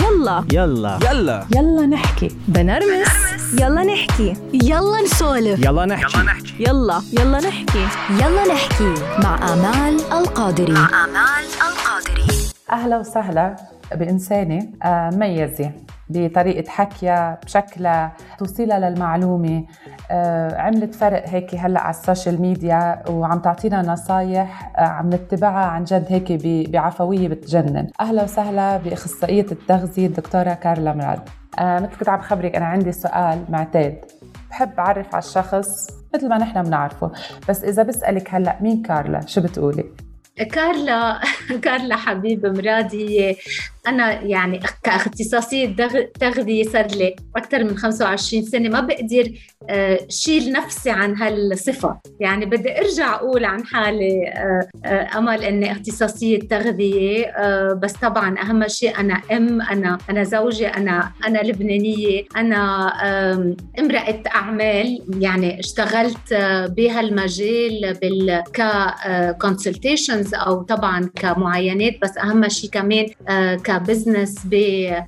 يلا. يلا. يلا. يلا نحكي. بنرمس. يلا نحكي. يلا نسولف. يلا نحكي. يلا يلا. نحكي. يلا نحكي. مع آمال القادري. مع آمال القادري. أهلا وسهلا بإنسانة آه، مميزة بطريقة حكيها بشكلها توصيلها للمعلومة. آه، عملت فرق هيك هلأ على السوشيال ميديا وعم تعطينا نصايح آه، عم نتبعها عن جد هيك بعفوية بتجنن. أهلا وسهلا بأخصائية التغذية الدكتورة كارلا مراد. مثل كنت عم خبرك أنا عندي سؤال معتاد بحب أعرف على الشخص مثل ما نحن بنعرفه بس إذا بسألك هلأ مين كارلا؟ شو بتقولي؟ كارلا كارلا حبيب مراد هي أنا يعني كاختصاصية تغذية صار لي أكثر من 25 سنة ما بقدر آه، شيل نفسي عن هالصفة. يعني بدي أرجع أقول عن حالي آه، آه، أمل إني اختصاصية تغذية بس طبعا أهم شيء أنا أم أنا أنا زوجة أنا أنا لبنانية أنا امرأة أعمال. يعني اشتغلت بهالمجال بال consultations أو طبعا كمعاينات. بس أهم شيء كمان ك ك business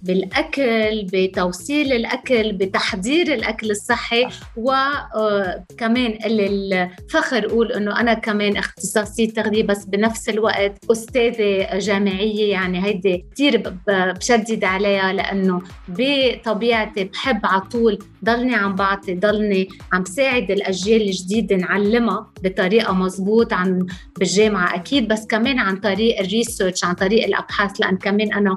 بالأكل بتوصيل الأكل بتحضير الأكل الصحي وكمان آه، الفخر أقول إنه أنا كمان اختصاصيه تغذية بس بنفس الوقت أستاذة جامعية يعني هيدي كثير بشدد عليها لأنه بطبيعتي بحب على طول ضلني عم بعطي ضلني عم ساعد الأجيال الجديدة نعلمها بطريقة مزبوط عن بالجامعة أكيد بس كمان عن طريق ال research عن طريق الأبحاث لأن كمان أنا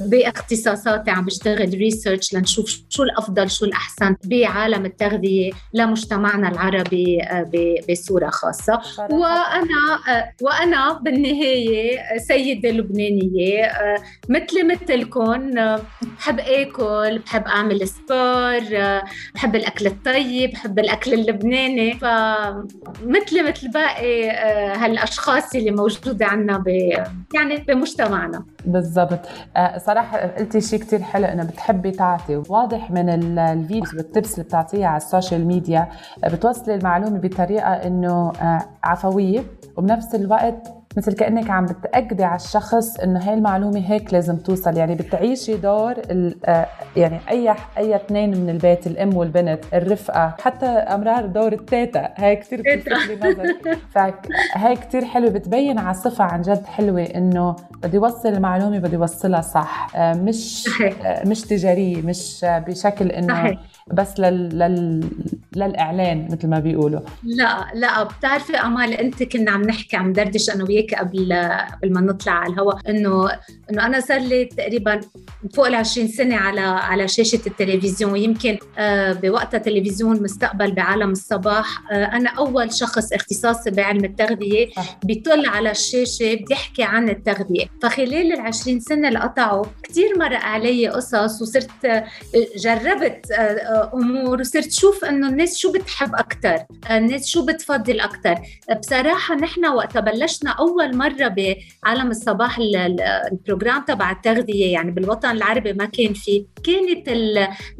باختصاصاتي عم بشتغل research لنشوف شو الأفضل شو الأحسن بعالم التغذية لمجتمعنا العربي بصورة خاصة. وأنا وأنا بالنهاية سيدة لبنانية مثلي مثلكم بحب آكل بحب أعمل sport بحب الأكل الطيب بحب الأكل اللبناني. فمثلي مثل باقي هالأشخاص اللي موجودة عندنا يعني بمجتمعنا. بالضبط. آه، صراحة قلتي شيء كتير حلو إنه بتحبي تعطي. واضح من ال videos وال tips اللي بتعطيها على ال social media بتوصلي المعلومة بطريقة إنه آه، عفوية وبنفس الوقت مثل كأنك عم بتأكدي على الشخص إنه هاي المعلومة هيك لازم توصل. يعني بتعيشي دور آه، يعني أي أي اثنين من البيت الأم والبنت الرفقة حتى أمرار دور التيتا. هاي كثير نظر فهي كثير حلوة. بتبين على صفة عن جد حلوة إنه بدي اوصل المعلومة بدي اوصلها صح. آه، مش آه، مش تجارية مش بشكل إنه بس لل... لل... للإعلان مثل ما بيقولوا. لا لا بتعرفي أمال أنت كنا عم نحكي عم دردش أنا وياك قبل قبل ما نطلع على الهواء انه إنه أنا صار لي تقريبا فوق ال 20 سنة على على شاشة التلفزيون ويمكن آه، بوقتها تلفزيون مستقبل بعالم الصباح. آه، أنا أول شخص اختصاصي بعلم التغذية بيطل على الشاشة بدي احكي عن التغذية. فخلال ال 20 سنة اللي قطعوا كثير مرق علي قصص وصرت آه، جربت أمور وصرت شوف إنه الناس شو بتحب أكثر الناس شو بتفضل أكثر بصراحة نحن وقت بلشنا أول مرة بعالم الصباح ال program تبع التغذية يعني بالوطن العربي ما كان فيه كانت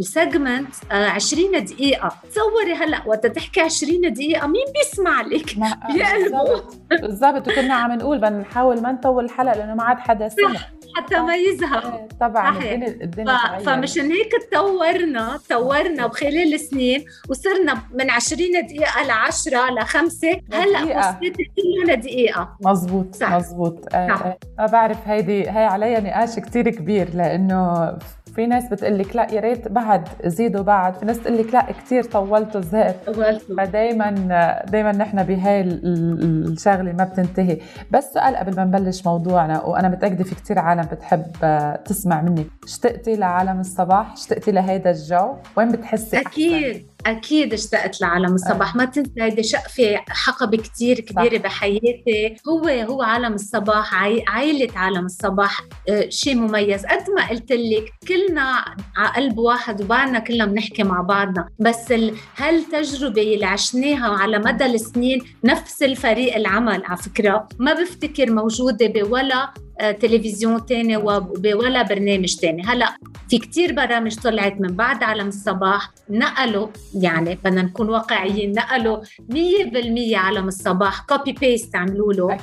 ال segment 20 دقيقة. تصوري هلأ وقت تحكي 20 دقيقة مين بيسمع لك؟ بقلبه بالضبط. وكنا عم نقول بدنا نحاول ما نطول الحلقة لأنه ما عاد حدا سمع حتى ما يزهق. إيه، طبعا. الدنيا الدنيا ف... فمشان هيك تطورنا تطورنا بخلال السنين وصرنا من 20 دقيقة ل 10 ل 5 هلأ وصلت كلها دقيقة. مزبوط صح. مزبوط آه، آه، ما بعرف هيدي هي عليها نقاش كتير كبير لأنه في ناس بتقول لك لا يا ريت بعد زيدوا بعد. في ناس تقول لك لا كثير طولتوا زهقت طولتوا. فدايما دائما نحن بهاي الشغلة ما بتنتهي. بس سؤال قبل ما نبلش موضوعنا وأنا متأكدة في كثير عالم بتحب تسمع منك اشتقتي لعالم الصباح؟ اشتقتي لهيدا الجو؟ وين بتحسي أكيد. أحسن؟ أكيد اشتقت لعالم الصباح. آه. ما تنسى هيدي شقفة حقبه كثير كبيرة صح. بحياتي. هو هو عالم الصباح عائلة عالم الصباح آه شيء مميز. قد ما قلت لك كلنا على قلب واحد وبعدنا كلنا بنحكي مع بعضنا. بس هالتجربه اللي عشناها على مدى السنين نفس الفريق العمل؟ على فكرة ما بفتكر موجودة بولا تلفزيون تاني ولا برنامج تاني. هلا في كتير برامج طلعت من بعد عالم الصباح. نقلوا يعني بدنا نكون واقعيين نقلوا 100% عالم الصباح. copy paste عملوا له.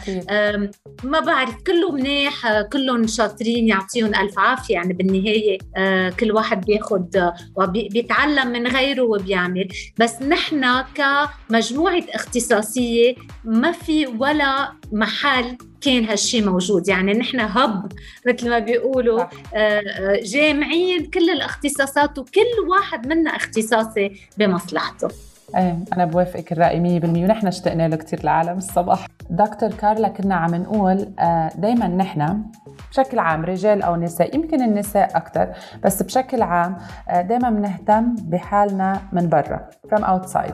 ما بعرف كله منيح آه، كلهم شاطرين يعطيهم ألف عافية. يعني بالنهاية آه، كل واحد بياخد وبيتعلم من غيره وبيعمل. بس نحن كمجموعة اختصاصية ما في ولا محل كان هالشي موجود. يعني نحن هب مثل ما بيقولوا آه، آه، جامعين كل الاختصاصات وكل واحد منا اختصاصي بمصلحته. إيه أنا بوافقك الرأي 100% ونحن اشتقنا له كثير لعالم الصباح. دكتور كارلا كنا عم نقول آه، دائما نحن بشكل عام رجال أو نساء يمكن النساء أكثر بس بشكل عام دائما بنهتم بحالنا من برا from outside.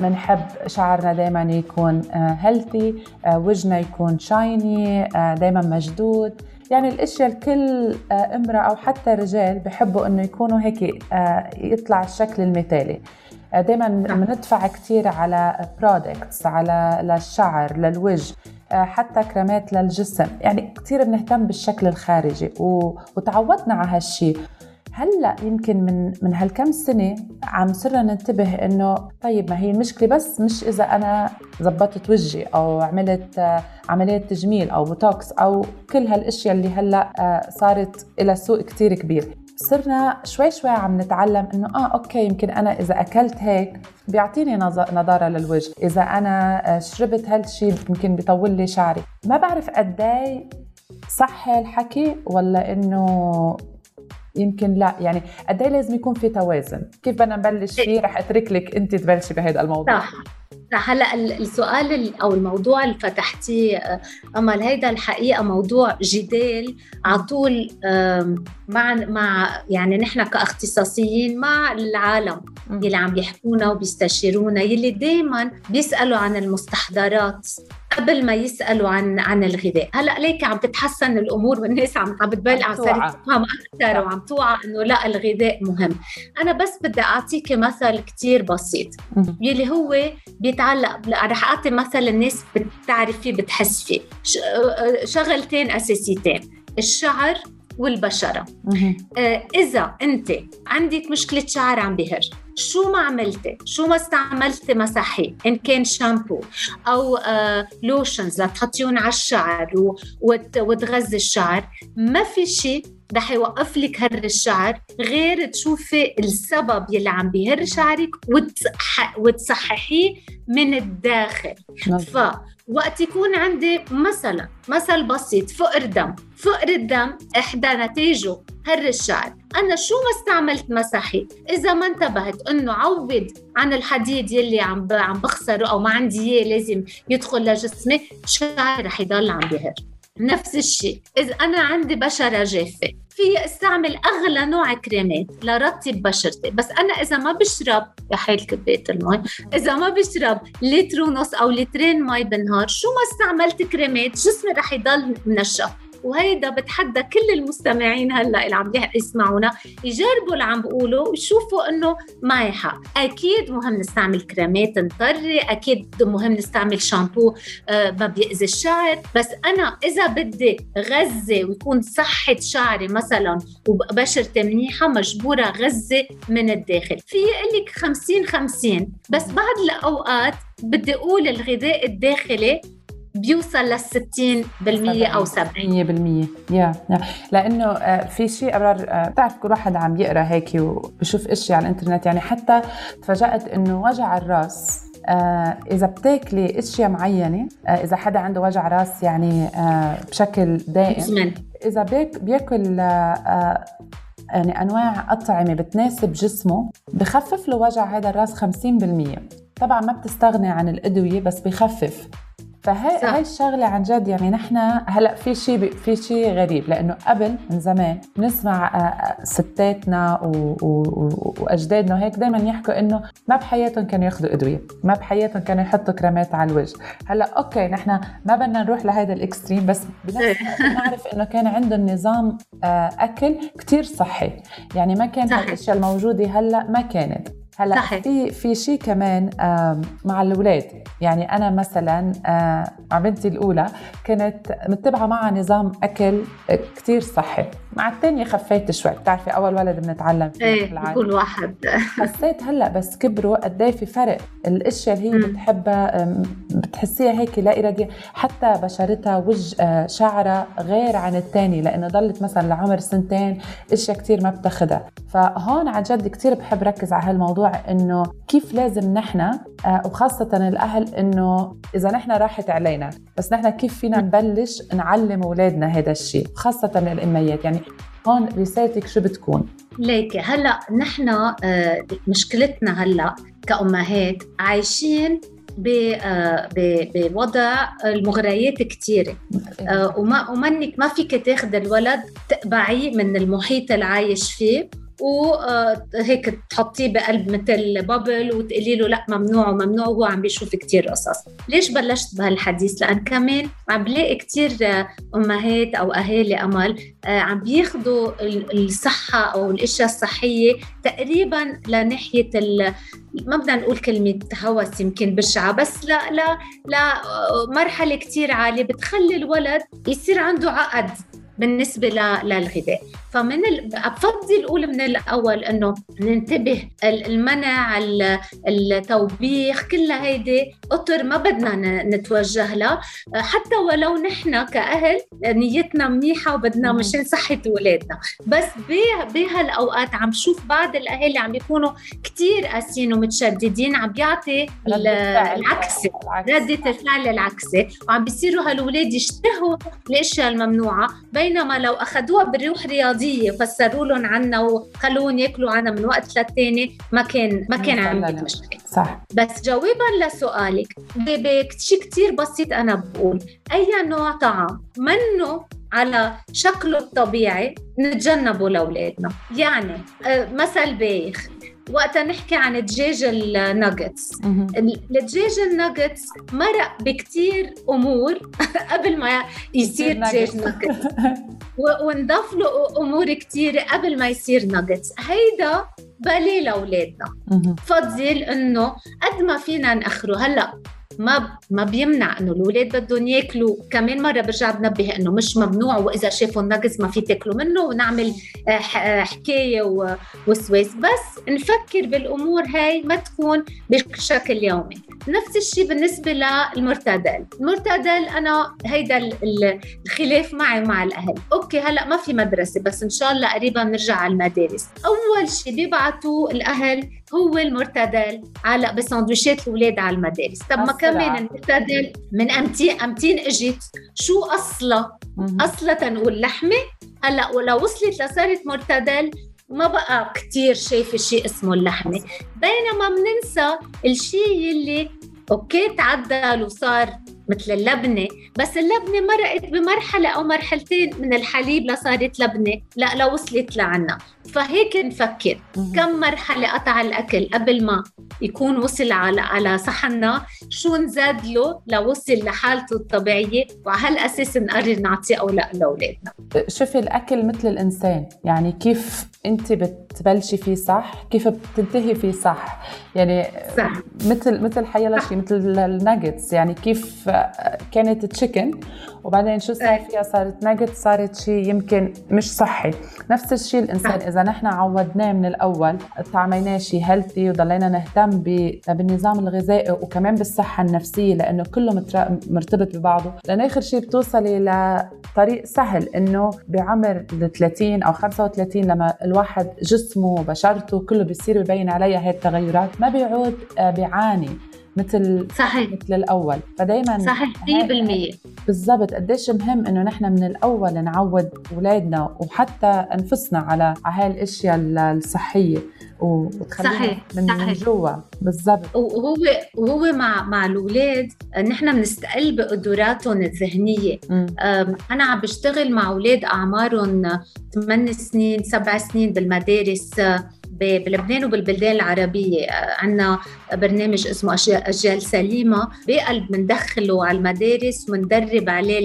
بنحب شعرنا دائما يكون healthy وجهنا يكون shiny دائما مشدود. يعني الأشياء الكل امرأة أو حتى رجال بحبوا إنه يكونوا هيك يطلع الشكل المثالي. دائما بندفع كثير على products على للشعر للوجه حتى كريمات للجسم. يعني كثير بنهتم بالشكل الخارجي وتعودنا على هالشيء هلأ يمكن من من هالكم سنة عم صرنا ننتبه إنه طيب ما هي المشكلة بس مش إذا أنا زبطت وجهي أو عملت عملية تجميل أو بوتوكس أو كل هالأشياء اللي هلأ صارت لها سوق كثير كبير. صرنا شوي شوي عم نتعلم إنه آه okay يمكن أنا إذا أكلت هيك بيعطيني نضاره للوجه. إذا أنا شربت هالشيء يمكن بيطول لي شعري. ما بعرف قد إيه صح هالحكي ولا إنه يمكن لا. يعني قد إيه لازم يكون في توازن؟ كيف بدنا نبلش فيه رح اترك لك أنت تبلشي بهذا الموضوع. صح. هلا السؤال أو الموضوع اللي فتحتيه أمل هيدا الحقيقة موضوع جدال على طول مع مع يعني نحن كأختصاصيين مع العالم يلي عم يحكونا وبيستشيرونا يلي دائما بيسألوا عن المستحضرات قبل ما يسألوا عن عن الغذاء. هلا ليك عم تتحسن الأمور والناس عم عم بتبلع عم تفهم أكثر وعم توعى إنه لا الغذاء مهم. أنا بس بدي اعطيك مثل كثير بسيط. يلي هو بيتعلق رح اعطي مثل الناس بتعرف فيه بتحس فيه شغلتين أساسيتين الشعر والبشرة. آه إذا أنت عندك مشكلة شعر عم بهر شو ما عملتي؟ شو ما استعملتي مسحي إن كان شامبو أو آه لوشنز لتحطيهم على الشعر وتغذي الشعر ما في شيء رح يوقف لك هر الشعر غير تشوفي السبب يلي عم بيهر شعرك وتصح... وتصححيه من الداخل. ف وقت يكون عندي مثلا مثل بسيط فقر دم. فقر الدم إحدى نتائجه هر الشعر. أنا شو ما استعملت مسحي إذا ما انتبهت إنه عوض عن الحديد يلي عم عم بخسره أو ما عندي إياه لازم يدخل لجسمي شعري رح يضل عم بهر نفس الشيء. إذا أنا عندي بشرة جافة في أستعمل أغلى نوع كريمات لرطب بشرتي. بس أنا إذا ما بشرب يا حيل كباية المي إذا ما بشرب لتر ونص أو لترين مي بالنهار شو ما استعملت كريمات جسمي رح يضل منشف. وهيدا بتحدى كل المستمعين هلا اللي عم يسمعونا. يجربوا اللي عم بقوله ويشوفوا إنه معي حق أكيد مهم نستعمل كريمات نطري أكيد مهم نستعمل شامبو آه ما بيأذي الشعر بس أنا إذا بدي غذي ويكون صحة شعري مثلا وبشرتي منيحه مجبورة غذي من الداخل. في لك 50 50 بس بعض الأوقات بدي أقول الغذاء الداخلي بيوصل لل 60% أو 70% يا يا. لأنه آه، في شيء ابرار آه، بتعرف كل واحد عم يقرأ هيك وبشوف اشياء على الإنترنت. يعني حتى تفاجأت إنه وجع الرأس آه إذا بتاكلي أشياء معينة آه إذا حدا عنده وجع رأس يعني آه بشكل دائم إذا بيك بياكل آه يعني أنواع أطعمة بتناسب جسمه بخفف له وجع هذا الرأس 50% طبعا ما بتستغني عن الأدوية بس بخفف. فهي هاي الشغلة عن جد يعني نحن هلأ في شيء في شيء غريب لأنه قبل من زمان نسمع آه، آه، ستاتنا وأجدادنا وهيك دائما يحكوا إنه ما بحياتهم كانوا ياخذوا أدوية ما بحياتهم كانوا يحطوا كريمات على الوجه. هلأ okay نحن ما بدنا نروح لهذا ال extreme بس بنفس نعرف إنه كان عندهم نظام آه، أكل كثير صحي. يعني ما كان الاشياء الموجودة هلأ ما كانت. هلا صحيح. في في شيء كمان مع الأولاد. يعني أنا مثلا مع بنتي الأولى كنت متبعة معها نظام أكل كتير صحي. مع الثانية خفيت شوي. بتعرفي أول ولد بنتعلم فيه إيه. بكل واحد. حسيت هلأ بس كبروا قد إيه في فرق. الأشياء اللي هي. بتحبها بتحسيها هيك لا إرادية. حتى بشرتها وجه آه، شعرها غير عن الثاني لأنه ضلت مثلا لعمر سنتين أشياء كتير ما بتاخدها. فهون عن جد كتير بحب ركز على هالموضوع إنه كيف لازم نحن آه، وخاصة الأهل إنه إذا نحن راحت علينا بس نحن كيف فينا نبلش نعلم أولادنا هذا الشيء خاصة الأميات؟ يعني هون رسالتك شو بتكون؟ ليكي هلأ نحن آه، مشكلتنا هلأ كأمهات عايشين آه، بوضع المغريات كثيره وما ومنك ما فيك تاخذ الولد تقبعيه من المحيط اللي عايش فيه. وهيك تحطيه بقلب مثل بابل وتقولي له لا ممنوع وممنوع وهو عم بيشوف كتير قصص. ليش بلشت بهالحديث؟ لأن كمان عم بلاقي كتير آه، أمهات أو أهالي أمل آه، عم بياخذوا ال- الصحة أو الأشياء الصحية تقريبا لناحية ال ما بدنا نقول كلمة هوس يمكن بشعة بس لا لا لا مرحلة كتير عالية بتخلي الولد يصير عنده عقد بالنسبة للغذاء. فمن ال... بفضل الأولى من الأول أنه ننتبه ال- المنع ال- التوبيخ كل هيدي أطر ما بدنا نتوجه لها. حتى ولو نحن كأهل نيتنا منيحة وبدنا. مشان صحة أولادنا بس ب- بهالأوقات عم شوف بعض الأهالي عم بيكونوا كتير قاسيين ومتشددين عم بيعطي ال- ردة الفعل العكسي وعم بيصيروا هالولاد يشتهوا الأشياء الممنوعة. بينما لو اخذوها بروح رياضية وفسروا لهم عنها وخلوهم ياكلوا عنها من وقت للتاني. ما كان ما كان عندك لا. مشكلة صح. بس جوابا لسؤالك بشيء كتير بسيط أنا بقول. أي نوع طعام منه على شكله الطبيعي نتجنبه لأولادنا؟ يعني آه، مثل بايخ وقتها نحكي عن دجاج الناجتس. الدجاج الناجتس مرق بكتير أمور قبل ما يصير دجاج. ناجتس. ونضاف له أمور كتيره قبل ما يصير ناجتس. هيدا بالي لاولادنا. بفضل إنه قد ما فينا نأخره. هلأ ما ما بيمنع إنه الاولاد بدهم ياكلوا. كمان مرة برجع بنبه إنه مش ممنوع وإذا شافوا الناجتس ما في تاكلوا منه ونعمل آه، آه، حكاية و- وسواس. بس نفكر بالأمور هاي ما تكون بشكل يومي. نفس الشيء بالنسبة للمرتدل. المرتدل أنا هيدا ال- ال- الخلاف معي مع الأهل. أوكي هلأ ما في مدرسة بس إن شاء الله قريبا بنرجع على المدارس. أول شيء بيبعتوا الأهل هو المرتدل. على بسندويشات الاولاد على المدارس. طب ما. كمان المرتدل من امتين أمتين اجت شو أصلا. أصلا تنقول لحمة؟ هلا ولو وصلت لصارت مرتدل ما بقى كتير شايفه شيء اسمه اللحمة. بينما بننسى الشيء يلي أوكي تعدل وصار مثل اللبنة. بس اللبنة مرقت بمرحلة أو مرحلتين من الحليب لصارت لبنة لا لو وصلت لعنا. فهيك نفكر. كم مرحلة قطع الأكل قبل ما يكون وصل على على صحننا شو نزاد له لوصل لحالته الطبيعية؟ وعلى هالأساس نقرر نعطيه أو لا لأولادنا. شوفي الأكل مثل الإنسان. يعني كيف انت بتبلشي فيه صح؟ كيف بتنتهي فيه صح؟ يعني صح. مثل مثل حيلا شيء مثل الناجتس يعني كيف كانت تشيكن وبعدين شو صار. فيها صارت ناجت صارت شيء يمكن مش صحي نفس الشيء الإنسان. إذا نحن عودناه من الأول طعميناه شيء هيلثي وضلينا نهتم بالنظام الغذائي وكمان بالصحة النفسية لأنه كله مرتبط ببعضه لأن آخر شيء بتوصلي لطريق سهل إنه بعمر ال 30 أو 35 لما الواحد جسمه وبشرته كله بيصير ببين عليها هاي التغيرات ما بيعود آه، بيعاني مثل صحيح. مثل الأول. فدائما صحيح 100% بالضبط. قديش مهم إنه نحن من الأول نعود أولادنا وحتى أنفسنا على على هاي الأشياء الصحية وتخلينا صحيح، من, صحيح. جوا. بالضبط. وهو وهو مع مع الأولاد نحن بنستقل بقدراتهم الذهنية. أنا عم بشتغل مع أولاد أعمارهم 8 سنين 7 سنين بالمدارس. بلبنان وبالبلدان العربية. عندنا برنامج اسمه أجيال سليمة بقلب بندخله على المدارس وندرب عليه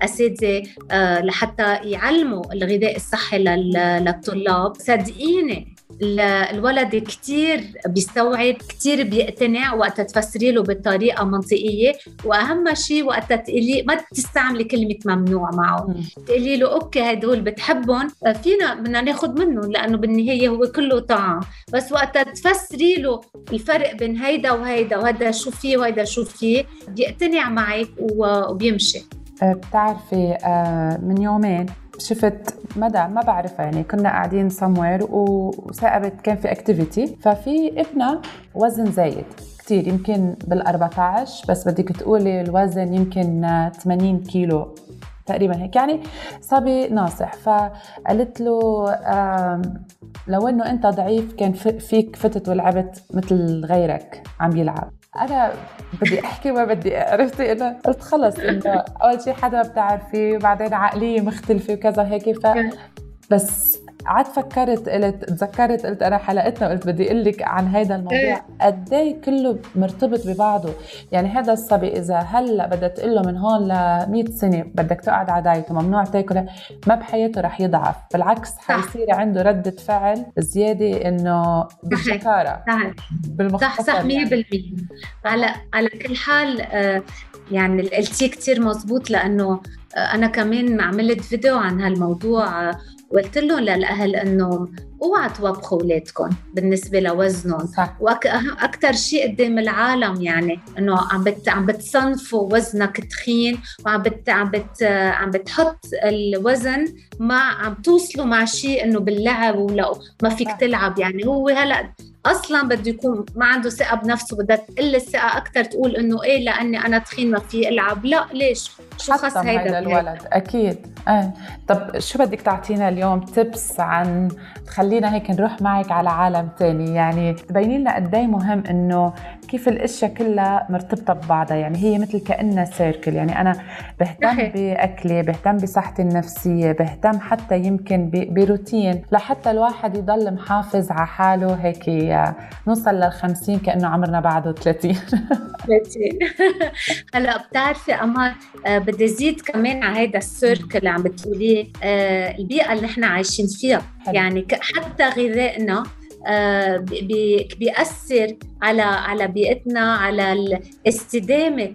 الأساتذة آه، لحتى يعلموا الغذاء الصحي لل- للطلاب. صدقيني الولد كتير بيستوعب كتير بيقتنع وقت تفسري له بطريقة منطقية. وأهم شيء وقت تقولي ما تستعملي كلمة ممنوع معه. تقولي له أوكي هدول بتحبهم. فينا بدنا ناخذ منهم لأنه بالنهاية هو كله طعام بس وقت تفسري له الفرق بين هيدا وهيدا وهذا شو فيه وهيدا شو فيه بيقتنع معك وبيمشي. أه، بتعرفي أه، من يومين شفت مدى ما بعرفها يعني كنا قاعدين سموير وثاقبت كان في اكتيفيتي ففي ابنها وزن زايد كثير يمكن بال 14 بس بدك تقولي الوزن يمكن 80 كيلو تقريبا هيك يعني صبي ناصح. فقالت له لو إنه أنت ضعيف كان فيك فتت ولعبت مثل غيرك عم يلعب. أنا بدي أحكي ما بدي عرفتي أنا قلت خلص إنه أول شيء حدا بتعرفي وبعدين عقلية مختلفة وكذا هيك ف بس قعدت فكرت قلت تذكرت قلت أنا حلقتنا قلت بدي أقول لك عن هذا الموضوع. إيه. قد إيه كله مرتبط ببعضه. يعني هذا الصبي إذا هلأ بدها تقول له من هون ل 100 سنة بدك تقعد على دايت وممنوع تاكل ما بحياته رح يضعف. بالعكس حيصير عنده ردة فعل زيادة إنه بالشكاره صح صح 100% يعني. على على كل حال آه، يعني قلتي كثير مزبوط لأنه أنا كمان عملت فيديو عن هالموضوع آه، وقلت لهم للأهل إنه اوعى توبخوا أولادكم بالنسبة لوزنهم. صح. وأكثر شيء قدام العالم يعني إنه عم بت عم بتصنفوا وزنك تخين وعم بت عم بت عم بتحط الوزن مع عم توصلوا مع شيء إنه باللعب ولا ما فيك تلعب. يعني هو هلأ أصلا بده يكون ما عنده ثقة بنفسه بدها تقل الثقة أكثر تقول إنه إيه لأني أنا تخين ما في العب لا ليش؟ شو خص هيدا الولد؟ أكيد. إيه طب شو بدك تعطينا اليوم؟ تبس عن خلينا هيك نروح معك على عالم تاني؟ يعني تبيني لنا قد إيه مهم إنه كيف الأشياء كلها مرتبطة ببعضها. يعني هي مثل كأنها سيركل يعني أنا بهتم بأكلي بهتم بصحتي النفسية بهتم حتى يمكن بروتين. لحتى الواحد يضل محافظ على حاله هيك نوصل لل 50 كأنه عمرنا بعده 30 30 هلا بتعرفي امال آه، بدي زيد كمان على هذا السيركل اللي عم بتقوليه آه، البيئة اللي إحنا عايشين فيها. حلو. يعني حتى غذائنا آه، بيأثر على على بيئتنا على استدامة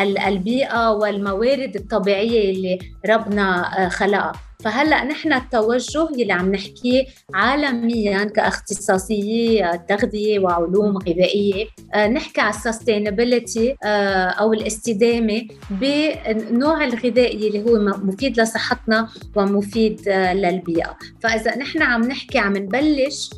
البيئة والموارد الطبيعية اللي ربنا خلقها. فهلا نحن التوجه اللي عم نحكيه عالميا كاختصاصيي تغذية وعلوم غذائية. آه، نحكي على السستينابيلتي آه، أو الاستدامة بالنوع الغذائي اللي هو مفيد لصحتنا ومفيد آه، للبيئة. فإذا نحن عم نحكي عم نبلش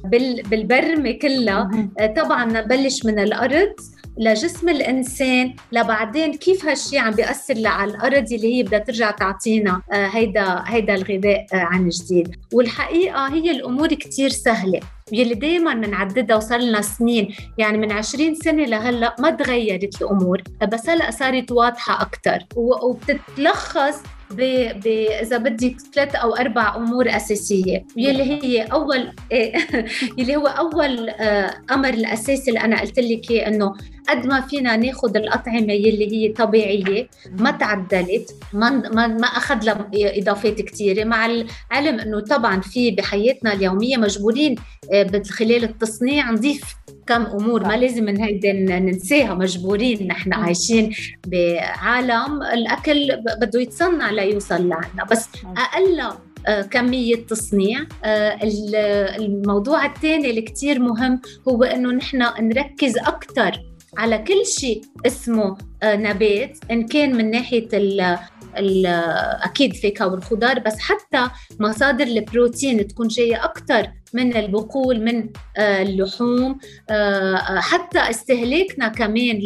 بالبرمة كلها طبعا نبلش من الأرض لجسم الإنسان لبعدين كيف هالشيء عم بيأثر على الأرض اللي هي بدها ترجع تعطينا آه، هيدا هيدا الغذاء آه، عن جديد. والحقيقة هي الأمور كثير سهلة. يلي دائما بنعددها وصار لنا سنين يعني من 20 سنة لهلأ ما تغيرت الأمور بس هلأ صارت واضحة أكثر وبتتلخص ب... ب... إذا بدك ثلاث أو أربع أمور أساسية. يلي هي أول يلي هو أول آه، أمر الأساسي اللي أنا قلت لك إنه قد ما فينا ناخذ الأطعمة يلي هي طبيعية ما تعدلت ما ما, ما أخذ لها إضافات كثيره مع العلم إنه طبعا في بحياتنا اليومية مجبورين آه، خلال التصنيع نضيف كم أمور ما لازم من هيدا ننساها. مجبورين نحن عايشين بعالم الأكل بده يتصنع ليوصل لعنا. بس أقل آه، كمية تصنيع آه، الموضوع الثاني اللي كتير مهم هو إنه نحن نركز أكثر على كل شيء اسمه آه، نبات إن كان من ناحية ال أكيد فاكهه والخضار بس حتى مصادر البروتين تكون جاية أكثر من البقول من آه، اللحوم آه، حتى استهلاكنا كمان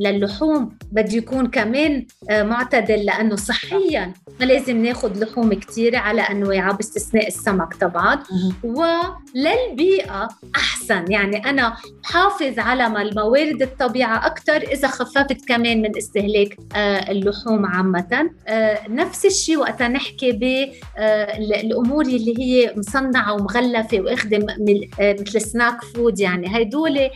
للحوم بده يكون كمان معتدل لأنه صحيا ما لازم ناخذ لحوم كثيره على أنواعها باستثناء السمك طبعا وللبيئه أحسن. يعني أنا بحافظ على الموارد الطبيعة أكثر إذا خففت كمان من استهلاك آه، اللحوم عامة. آه، نفس الشيء وقت نحكي بالأمور آه، اللي هي مصنعة ومغلفة واخدة مثل سناك فود يعني. هدول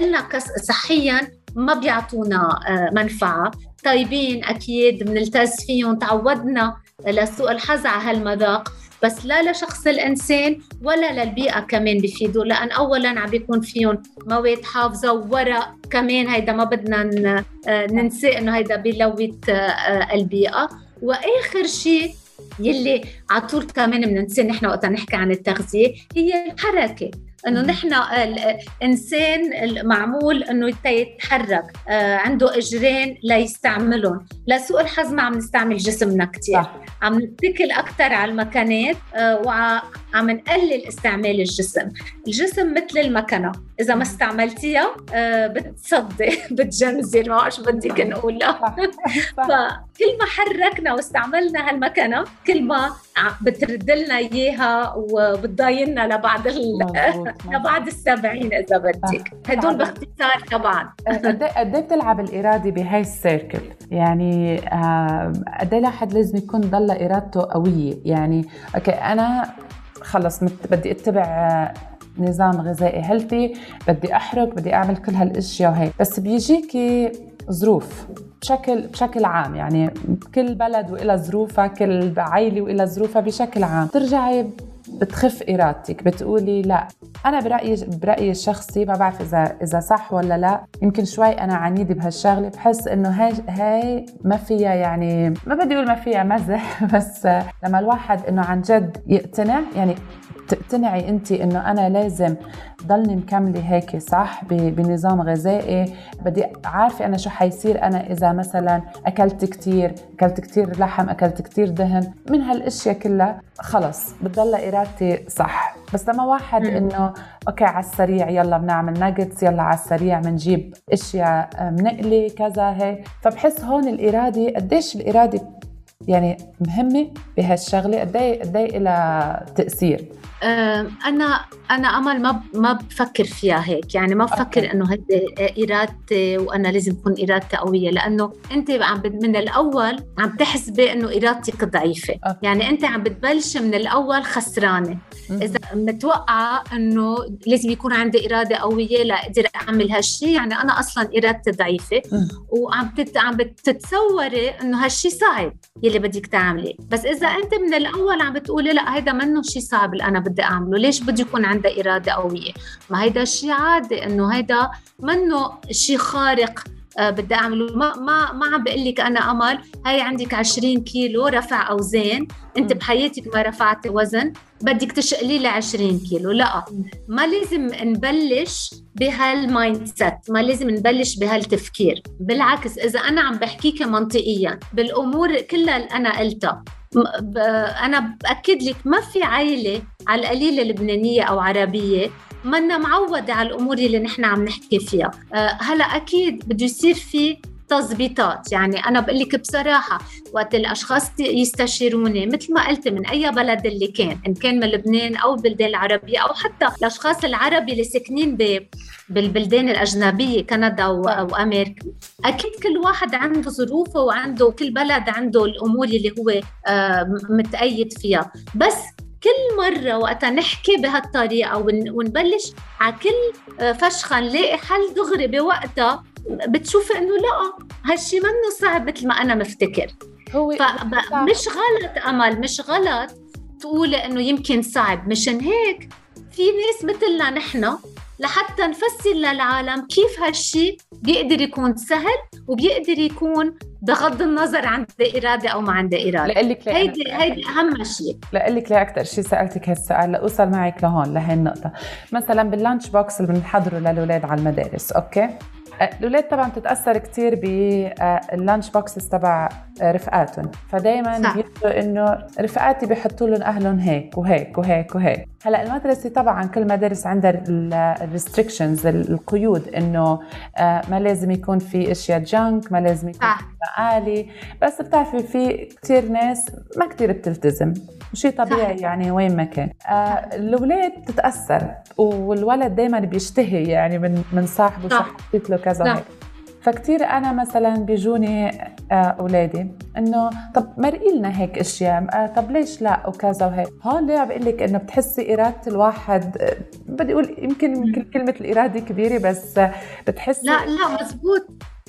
لنا صحيا ما بيعطونا منفعة. طيبين أكيد بنلتز فيهم. تعودنا لسوء الحظ على هالمذاق. بس لا لشخص الإنسان ولا للبيئة كمان بفيدوا. لأن اولا عم بيكون فيهم مواد حافظة وورق كمان. هيدا ما بدنا آه، ننسى إنه هيدا بيلوث آه، البيئة. وآخر شيء يلي على طول كمان بننسى نحن وقت نحكي عن التغذية هي الحركة. إنه نحن الإنسان معمول إنه يتحرك آه، عنده إجرين ليستعملهم. لسوء الحظ ما عم نستعمل جسمنا كثير عم نتكل أكثر على المكانات آه، وعم نقلل استعمال الجسم. الجسم مثل المكنة. إذا ما استعملتيها آه، بتصدي بتجنزر ما شو بدك نقولها فكل ما حركنا واستعملنا هالمكنة كل ما بترد لنا اياها وبتضايلنا لبعد لبعد السبعين إذا بدك. هدول باختصار طبعا. قد إيه بتلعب الإرادة بهاي ال circle يعني قد إيه الواحد لازم يكون ضل إرادته قوية؟ يعني okay أنا خلص بدي أتبع نظام غذائي healthy بدي أحرق بدي أعمل كل هالأشياء وهيك. بس بيجيكي ظروف بشكل بشكل عام يعني كل بلد وإلى ظروفها كل عائله وإلى ظروفها بشكل عام. ترجعي بتخف إرادتك بتقولي لا. أنا برأيي برأيي الشخصي ما بعرف إذا إذا صح ولا لا. يمكن شوي أنا عنيدة بهالشغلة بحس إنه هاي هاي ما فيها يعني ما بدي أقول ما فيها مزح بس لما الواحد إنه عن جد يقتنع يعني تقتنعي انت إنه أنا لازم ضلني مكملة هيك صح؟ بنظام غذائي. بدي عارفة أنا شو حيصير أنا إذا مثلا أكلت كثير أكلت كثير لحم أكلت كثير دهن. من هالأشياء كلها خلص بتضل إرادتي صح. بس لما واحد إنه أوكي على السريع يلا بنعمل ناجتس يلا على السريع بنجيب أشياء بنقلي كذا هيك. فبحس هون الإرادة قديش الإرادة يعني مهمة بهالشغلة؟ قد إيه قد إيه لها تأثير؟ أنا أنا أمل ما ما بفكر فيها هيك. يعني ما بفكر إنه هيدي ارادتي وأنا لازم تكون ارادتي قوية لأنه أنت عم من الأول عم تحسبي انه ارادتك ضعيفة. أوكي. يعني أنت عم بتبلش من الأول خسرانة. إذا متوقعه إنه لازم يكون عندي إرادة قوية لاقدر أعمل هالشيء يعني أنا أصلا ارادتي ضعيفة. وعم تت... عم بتتصوري إنه هالشيء صعب يلي بدك تعملي بس إذا أنت من الأول عم بتقولي لا هيدا منه شيء صعب اللي أنا بدي أعمله ليش بده يكون عندها إرادة قوية. ما هيدا شيء عادي إنه هيدا منه شيء خارق آه، بدي أعمله. ما ما ما عم بقول لك أنا أمل. هاي عندك 20 كيلو رفع أوزان. أنت بحياتك ما رفعتي وزن. بدك تشقلي لي 20 كيلو. لا ما لازم نبلش بهال mindset ما لازم نبلش بهالتفكير. بالعكس إذا أنا عم بحكيك منطقيا بالأمور كلها اللي أنا قلتها أنا بأكد لك ما في عائله على القليلة لبنانية أو عربية منا معودة على الأمور اللي نحن عم نحكي فيها. أه هلا أكيد بده يصير في تظبيطات. يعني أنا بقول لك بصراحة وقت الأشخاص يستشيروني مثل ما قلت من أي بلد اللي كان إن كان من لبنان أو البلدان العربية أو حتى الأشخاص العربي اللي ساكنين بالبلدان الأجنبية كندا وأمريكا. أكيد كل واحد عنده ظروفه وعنده كل بلد عنده الأمور اللي هو آه، متأيد فيها. بس كل مرة وقت نحكي بهالطريقة ونبلش على كل آه، فشخة نلاقي حل دغري بوقتها بتشوفي إنه لا هالشي منه صعب مثل ما أنا مفتكر. هو مش غلط امل مش غلط تقولي إنه يمكن صعب. مشان هيك في ناس مثلنا نحن لحتى نفسر للعالم كيف هالشي بيقدر يكون سهل وبيقدر يكون بغض النظر عندي إرادة أو ما عندي إرادة. لك هيدي هيدي أهم شيء لك لي أكثر شيء سألتك هالسؤال لأوصل معك لهون لهي النقطة. مثلا بال lunch box اللي بنحضره للأولاد على المدارس okay؟ الاولاد طبعا بتتاثر كثير بال lunch boxes تبع رفقاتهم. فدائما بيحكوا إنه رفقاتي بيحطوا لهم أهلهم هيك وهيك وهيك وهيك. هلأ المدرسة طبعا كل مدارس عندها الريستريكشنز القيود إنه آه، ما لازم يكون في أشياء جانك ما لازم يكون في مقالي. بس بتعرفي في كثير ناس ما كثير بتلتزم شيء طبيعي صح. يعني وين ما كان. آه الاولاد بتتأثر والولد دائما بيشتهي يعني من من صاحبه شو كذا هيك. فكتير أنا مثلا بيجوني آه، أولادي إنه طب مرقي لنا هيك أشياء آه، طب ليش لا؟ وكذا وهيك. هون ليه بقول لك إنه بتحسي إرادة الواحد آه، بدي أقول يمكن يمكن كلمة الإرادة كبيرة بس بتحسي لا لا مزبوط.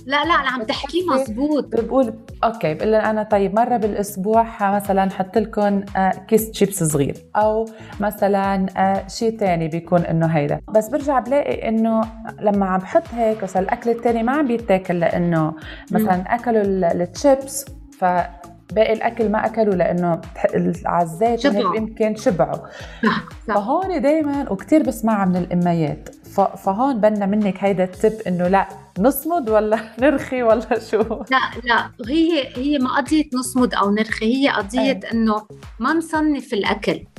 لا لا عم تحكي مزبوط بقول okay بقول أنا طيب مرة بالأسبوع مثلا حط لكم آه، كيس شيبس صغير أو مثلا آه، شيء تاني بيكون إنه هيدا. بس برجع بلاقي إنه لما عم بحط هيك مثلا الأكل التاني ما عم بيتاكل لأنه مثلا أكلوا ال- الشيبس ف باقي الأكل ما أكلوا لأنه وهيك شبعوا. يمكن شبعوا. فهون دائما وكثير بسمعها من الأميات. فهون بدنا منك هيدا ال tip إنه لا نصمد ولا نرخي ولا شو؟ لا لا. هي هي ما قضية نصمد أو نرخي هي قضية إنه ما نصنف الأكل. مهم.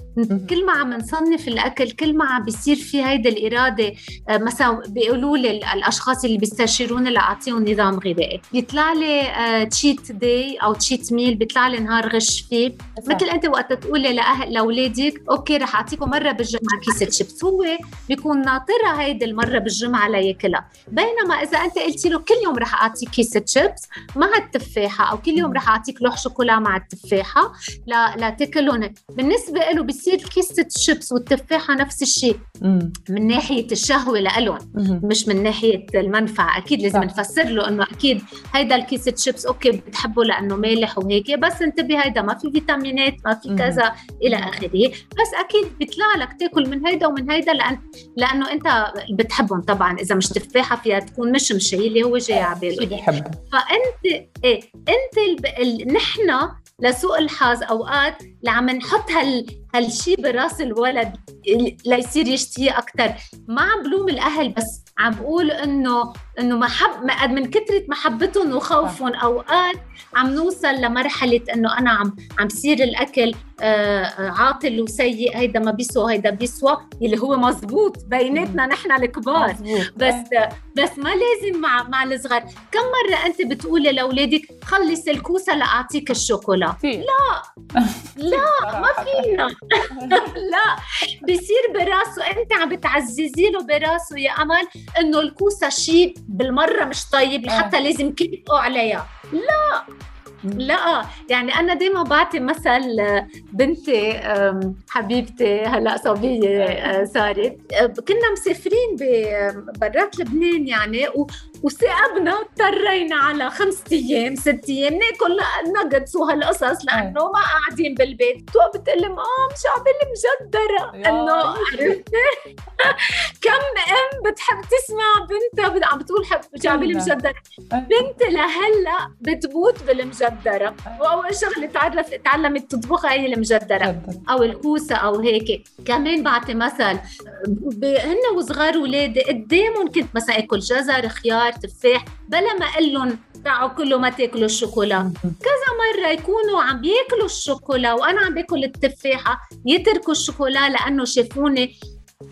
كل ما عم نصنف الأكل كل ما عم بيصير في هيدا الإرادة آه، مثلا بيقولوا لي ال- الأشخاص اللي بيستشيروني لأعطيهم نظام غذائي. بيطلع لي cheat day أو cheat meal بيطلع لي نهار غش فيه. مثل أنت وقت تقولي لاهل لأولادك okay رح أعطيكم مرة بالجمعة كيسه شيبس هو بيكون ناطرها هيدي المرة بالجمعة لياكلها بينما إذا أنت قلتي له كل يوم رح اعطيك كيسه شيبس مع التفاحة أو كل يوم رح أعطيك لوح شوكولا مع التفاحة لا لا تاكلهم. بالنسبة له بصير كيسة الشيبس والتفاحه نفس الشيء. من ناحية الشهوة لإلهم مهم. مش من ناحية المنفعة أكيد لازم. نفسر له إنه أكيد هيدا الكيسة chips okay بتحبه لأنه مالح وهيك بس انتبه هيدا ما في فيتامينات ما في. كذا إلى آخره بس أكيد بيطلع لك تاكل من هيدا ومن هيدا لأن لأنه أنت بتحبهم طبعا إذا مش تفاحه فيها تكون مشمشه اللي هو جاي على باله بحب فأنت إيه أنت الب... ال... نحن لسوء الحظ أوقات اللي عم نحط هال هالشيء براس الولد ال- ليصير يشتهيه أكثر ما عم بلوم الأهل بس عم بقول إنه إنه محب ما- من كثره محبتهم وخوفهم أوقات عم نوصل لمرحلة إنه أنا عم عم صير الأكل آه، آه، عاطل وسيء هيدا ما بيسوى هيدا بيسوى اللي هو مزبوط. بيناتنا نحن الكبار. بس إيه. بس ما لازم مع مع الصغار. كم مرة أنت بتقولي لأولادك خلص الكوسة لأعطيك الشوكولا؟ في. لا. ما فينا. لا. بصير براسه أنت عم بتعززي له براسه يا أمل إنه الكوسة شيء بالمرة مش طيب حتى لازم كيفوا عليها. لا! لا يعني أنا دائما بعطي مثل آه، بنتي حبيبتي هلأ صبية صارت آه، كنا مسافرين برات لبنان يعني و- وثاقبنا اضطرينا على خمس أيام ست أيام ناكل ناجتس وهالقصص لأنه ما قاعدين بالبيت. تو بتقول لي مام شعبي مجدرة. يا أنه عرفتي كم أم بتحب تسمع بنتها؟ عم بتقول حب شعبي كلنا. مجدرة. إيه. بنتي لهلأ بتموت بالمجدرة. وأول شغلة تعرف تعلمت تطبخها هي المجدره جداً. أو الكوسة أو هيك. كمان بعطي مثل هن وصغار ولادي قدامهم كنت مثلا اكل جزر خيار تفاح بلا ما أقول لهم تعوا كلوا ما تأكلوا الشوكولا. مرة يكونوا عم بياكلوا الشوكولا وأنا عم بأكل التفاحة يتركوا الشوكولا لأنه شافوني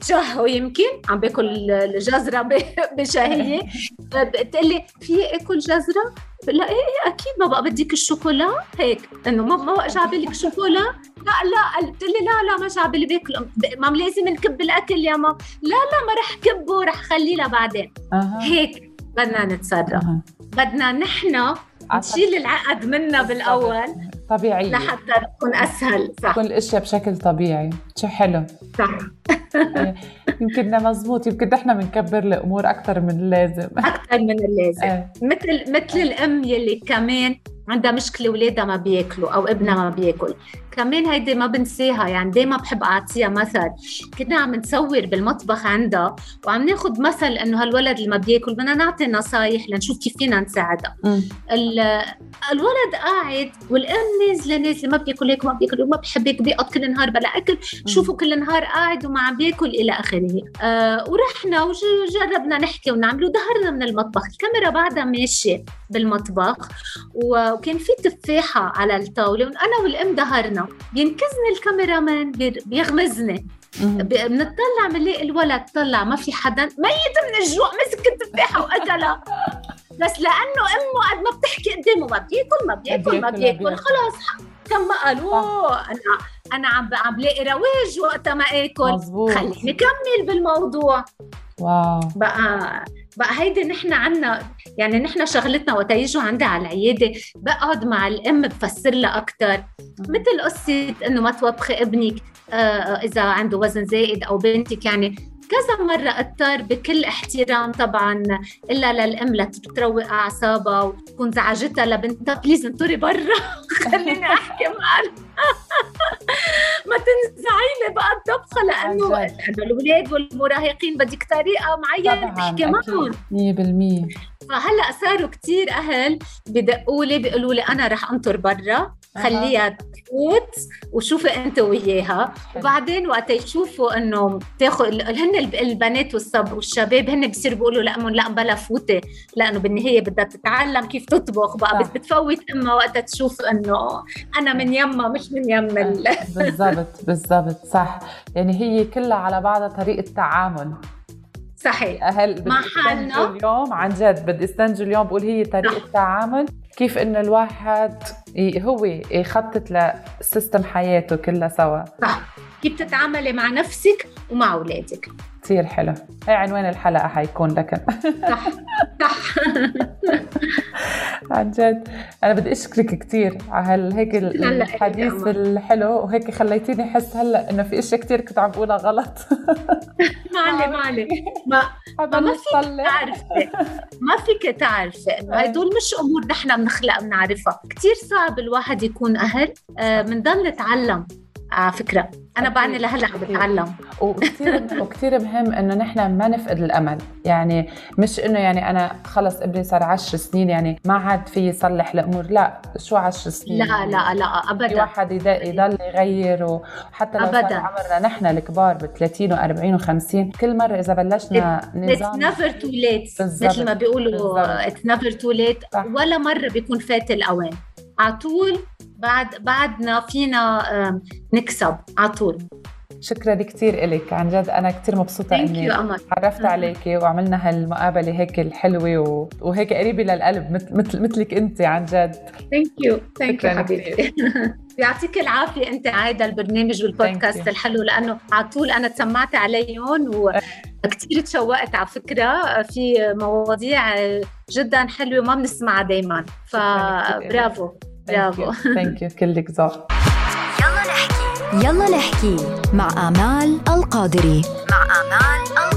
شهوا يمكن عم باكل الجزرة ب- بشهية. بتقول لي في أكل جزرة؟ لا إيه إيه أكيد ما بقى بديك الشوكولا. هيك إنه ما ما بقى جاب لك شوكولا؟ لا لا قلت لي لا لا ما جاب لي باكل ما لازم نكب الأكل يا ماما لا لا ما رح كبه رح خليه لبعدين. أها. هيك بدنا نتصرف. أها. بدنا نحن نشيل العقد منا بالأول. طبيعية لحتى تكون أسهل. صح. تكون الاشياء بشكل طبيعي. شو حلو. صح. يمكن مزبوط يمكن نحن بنكبر الأمور أكثر من اللازم. أكثر من اللازم. إيه. مثل مثل الأم يلي كمان عندها مشكلة اولادها ما بياكلوا أو ابنها ما بياكل. كمان هيدي ما بنساها يعني دايما بحب أعطيها مثل كنا عم نصور بالمطبخ عندها وعم ناخذ مثل إنه هالولد اللي ما بياكل بدنا نعطي نصايح لنشوف كيف فينا نساعدها. الولد قاعد والأم نازله نازلة ما بياكل هيك ما بياكل وما بحب هيك بيقعد كل نهار بلا أكل شوفوا كل نهار قاعد وما عم بياكل إلى آخره. آه ورحنا وجربنا نحكي ونعمل وظهرنا من المطبخ الكاميرا بعدها ماشية بالمطبخ وكان في تفاحة على الطاولة وأنا والأم ظهرنا بينكزني الكاميرامان بي- بيغمزني. بنطلع بنلاقي الولد طلع ما في حدا. ميت من الجوع مسك التفاحه واكلها بس لأنه أمه قد ما بتحكي قدامه ما بياكل ما بياكل ما بياكل،. خلاص كم ما قال اوه أنا أنا عم عم بلاقي رواج وقتها ما آكل. مزبوط خليني كمل بالموضوع. واو. بقى بقى هيدي نحن عنا يعني نحن شغلتنا وقت يجوا عندي على العيادة بقعد مع الأم بفسر لها أكثر مثل قصة إنه ما توبخي ابنك آه إذا عنده وزن زائد أو بنتك يعني كذا مرة اضطر بكل احترام طبعا إلا للأم لتروق أعصابها وتكون زعجتها لبنتها بليز انطري برا. خليني أحكي معك ما تنزعي لي بقى الطبخة لأنه لأنه الأولاد والمراهقين بدك طريقة معينة تحكي معهم. 100% فهلأ صاروا كثير أهل بدقوا لي بيقولوا لي أنا رح أنطر برا خليها تفوت وشوفي أنت وياها. وبعدين وقت يشوفوا إنه تاخذ هن البنات والصب والشباب هن بصيروا بيقولوا لامهم لا بلا فوتي لأنه بالنهاية بدها تتعلم كيف تطبخ بقى صح. بتفوت أمها وقتها تشوف إنه أنا من يما مش من يم بالضبط بالضبط صح. يعني هي كلها على بعضها طريقة تعامل. صحيح. أهل مع حالنا. اليوم عن جد بدي أستنجي اليوم بقول هي طريقة. تعامل كيف انه الواحد هو يخطط لسيستم حياته كلها سوا. صح. كيف تتعاملي مع نفسك ومع أولادك. كثير حلو. هي عنوان الحلقة حيكون لكن صح صح. عن جد. أنا بدي أشكرك كثير على هيك الحديث الحلو وهيك خليتيني أحس هلا إنه في اشياء كثير كنت عم بقولها غلط. معلي معلي ما ما فيك تعرفي. ما فيك تعرفي. انه هدول مش أمور نحن بنخلق بنعرفها. كثير صعب الواحد يكون أهل بنضل آه، نتعلم على فكرة. أنا بعدني لهلا عم بتعلم. وكثير وكثير مهم إنه نحن ما نفقد الأمل. يعني مش إنه يعني أنا خلص ابني صار 10 سنين يعني ما عاد في يصلح الأمور. لا شو 10 سنين؟ لا لا لا ابدا. في واحد يضل يغير وحتى لو أبداً. صار عمرنا نحن الكبار ب 30 و40 و50 كل مرة إذا بلشنا نظام اتس never too late مثل ما بيقولوا it's never too late ولا مرة بيكون فات الأوان. على طول بعد بعدنا فينا نكسب على طول. شكرا كثير لك عن جد أنا كثير مبسوطة إني تعرفت عليك وعملنا هالمقابلة هيك الحلوة وهيك قريبة للقلب مثل مثلك أنت عن جد. thank you thank you حبيبتي يعطيك العافية أنت عايدة البرنامج والبودكاست الحلو لأنه على طول أنا تسمعت عليهم وكثير تشوقت على فكرة. في مواضيع جدا حلوة ما بنسمعها دايما. فبرافو. برافو ثانك يو كلك ذوق يلا نحكي. يلا نحكي مع آمال القادري. مع آمال القادري.